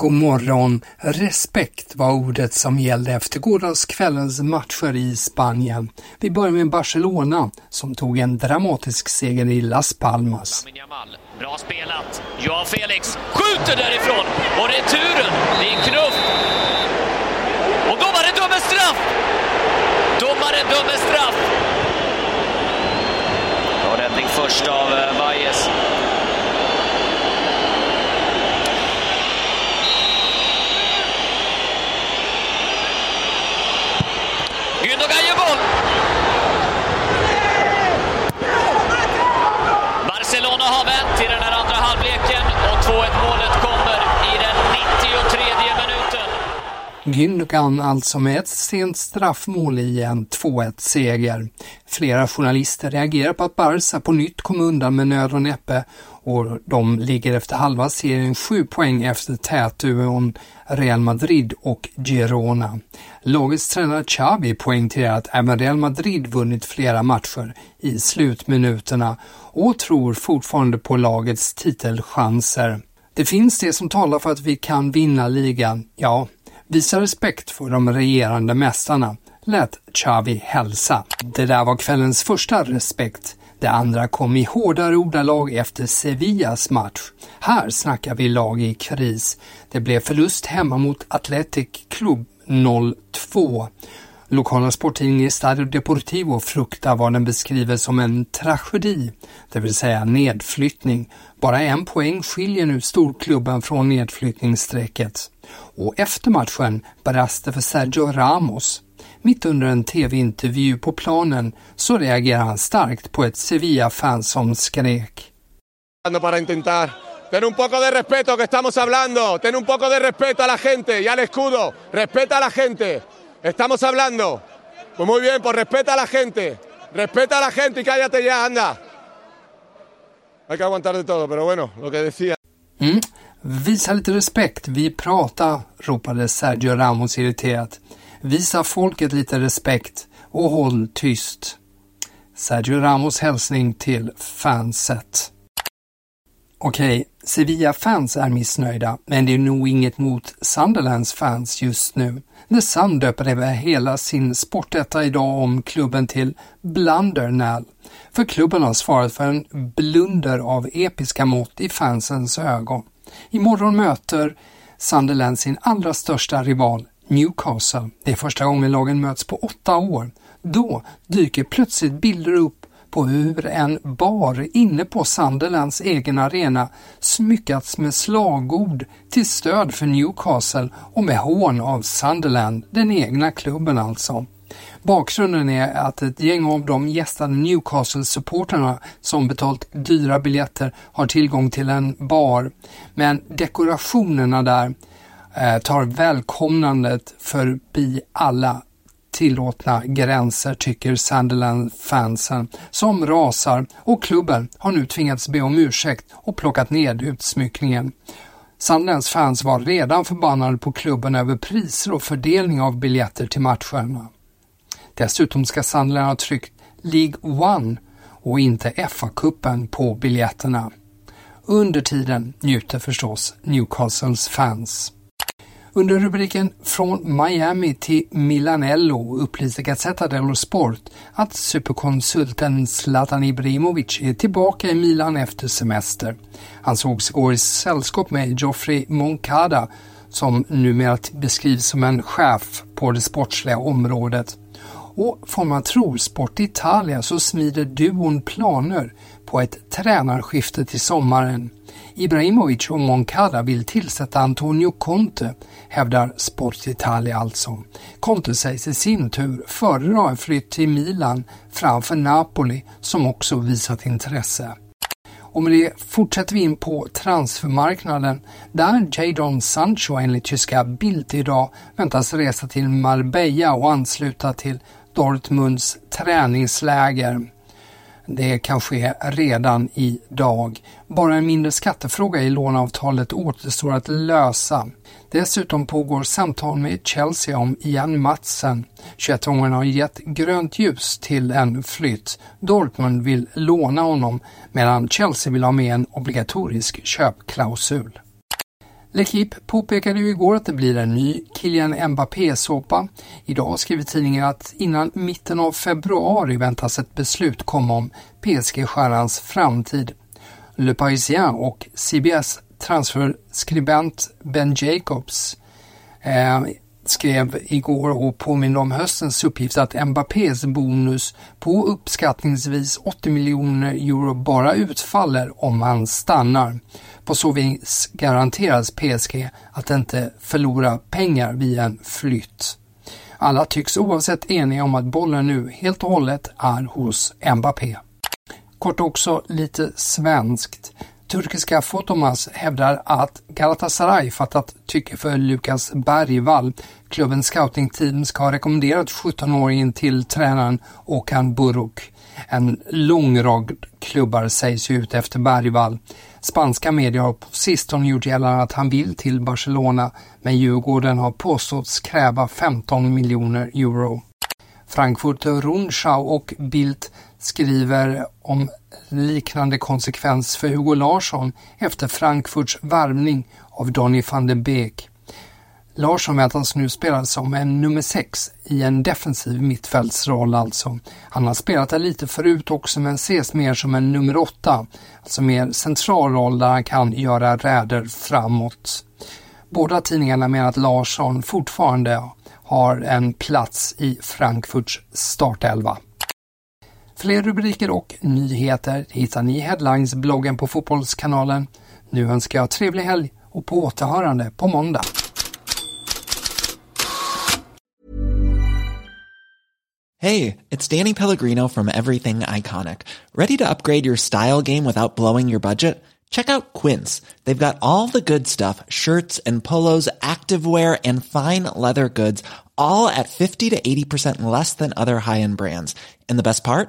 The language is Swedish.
God morgon. Respekt var ordet som gällde efter gårdagskvällens matcher i Spanien. Vi börjar med Barcelona som tog en dramatisk seger i Las Palmas. Bra spelat. Joao Felix skjuter därifrån och returen, det är en knuff. Och domaren dömer straff! Domaren dömer straff! Bra räddning först av eh, Valles. Gündogan gör boll! Barcelona har vänt i den här andra halvleken och 2-1 målet kommer i den 93 minuten. Gündogan alltså med ett sent straffmål i en 2-1-seger. Flera journalister reagerar på att Barca på nytt kom undan med nöd och näppe och de ligger efter halva serien sju poäng efter tätduon Real Madrid och Girona. Lagets tränare Xavi poängterar att även Real Madrid vunnit flera matcher i slutminuterna och tror fortfarande på lagets titelchanser. Det finns det som talar för att vi kan vinna ligan, ja, Visa respekt för de regerande mästarna, lät Xavi hälsa. Det där var kvällens första respekt. Det andra kom i hårdare ordalag efter Sevillas match. Här snackar vi lag i kris. Det blev förlust hemma mot Athletic Club 0-2. Lokala sporttidningen Estadio Deportivo fruktar vad den beskriver som en tragedi, det vill säga nedflyttning. Bara en poäng skiljer nu storklubben från nedflyttningsstrecket. Och efter matchen brast det för Sergio Ramos. Mitt under en tv-intervju på planen så reagerar han starkt på ett Sevilla-fan som skrek. Ten un poco de respeto que estamos hablando. Ten un poco de respeto a la gente y al escudo. Respeta a la gente. Estamos hablando. Pues muy bien, pues respeta a la gente. Respeta a la gente y cállate ya, anda. Hay que aguantar de todo, pero bueno, lo que decía. Mm. Visa lite respekt, vi pratar, ropade Sergio Ramos irriterat. Visa folket lite respekt och håll tyst. Sergio Ramos hälsning till fanset. Okej, Sevilla-fans är missnöjda, men det är nog inget mot Sunderlands fans just nu. The Sun döper över hela sin sportetta idag om klubben till Blundernal, för klubben har svarat för en blunder av episka mått i fansens ögon. Imorgon möter Sunderland sin allra största rival Newcastle. Det är första gången lagen möts på åtta år. Då dyker plötsligt bilder upp på hur en bar inne på Sunderlands egen arena smyckats med slagord till stöd för Newcastle och med hån av Sunderland, den egna klubben alltså. Bakgrunden är att ett gäng av de gästande Newcastle-supporterna som betalt dyra biljetter har tillgång till en bar, men dekorationerna där eh, tar välkomnandet förbi alla tillåtna gränser tycker Sunderland-fansen som rasar och klubben har nu tvingats be om ursäkt och plockat ned utsmyckningen. Sunderlands fans var redan förbannade på klubben över priser och fördelning av biljetter till matcherna. Dessutom ska Sunderland ha tryckt League One och inte FA-cupen på biljetterna. Under tiden njuter förstås Newcastles fans. Under rubriken Från Miami till Milanello upplyser Gazzetta dello Sport att superkonsulten Zlatan Ibrahimovic är tillbaka i Milan efter semester. Han sågs igår i sällskap med Geoffrey Moncada som numera beskrivs som en chef på det sportsliga området. Och får man tro Sport Italia så smider duon planer på ett tränarskifte till sommaren. Ibrahimovic och Moncada vill tillsätta Antonio Conte, hävdar Sport Italia alltså. Conte sägs i sin tur föredra en flytt till Milan framför Napoli som också visat intresse. Och med det fortsätter vi in på transfermarknaden där Jadon Sancho enligt tyska Bild idag väntas resa till Marbella och ansluta till Dortmunds träningsläger. Det kan ske redan idag. Bara en mindre skattefråga i låneavtalet återstår att lösa. Dessutom pågår samtal med Chelsea om Ian Matsen. 21-åringen har gett grönt ljus till en flytt. Dortmund vill låna honom medan Chelsea vill ha med en obligatorisk köpklausul. L'Equipe påpekade ju igår att det blir en ny Kylian Mbappé-såpa. Idag skriver tidningen att innan mitten av februari väntas ett beslut komma om PSG-stjärnans framtid. Le Parisien och CBS transferskribent Ben Jacobs eh, skrev igår och påminde om höstens uppgift att Mbappés bonus på uppskattningsvis 80 miljoner euro bara utfaller om han stannar. På så vis garanteras PSG att inte förlora pengar vid en flytt. Alla tycks oavsett eniga om att bollen nu helt och hållet är hos Mbappé. Kort också lite svenskt. Turkiska Fotomas hävdar att Galatasaray fattat tycke för Lukas Bergvall. Klubbens scoutingteam ska ha rekommenderat 17-åringen till tränaren Okan Buruk. En lång rad klubbar sägs ut efter Bergvall. Spanska medier har på sistone gjort gällande att han vill till Barcelona, men Djurgården har påståtts kräva 15 miljoner euro. Frankfurt Rundschau och Bildt skriver om liknande konsekvens för Hugo Larsson efter Frankfurts värvning av Donny van den Beek. Larsson väntas nu spela som en nummer sex i en defensiv mittfältsroll alltså. Han har spelat där lite förut också men ses mer som en nummer åtta, alltså mer central roll där han kan göra räder framåt. Båda tidningarna menar att Larsson fortfarande har en plats i Frankfurts startelva. Fler rubriker och nyheter hittar ni i Headlines-bloggen på Fotbollskanalen. Nu önskar jag trevlig helg och på återhörande på måndag. Hej, det är Danny Pellegrino from Everything Iconic. Ready to upgrade your style game without blowing your budget? Check out Quince. They've got all the good stuff, shirts and polos, activewear and fine leather goods, all at 50 to 80% less than other high-end brands. And the best part?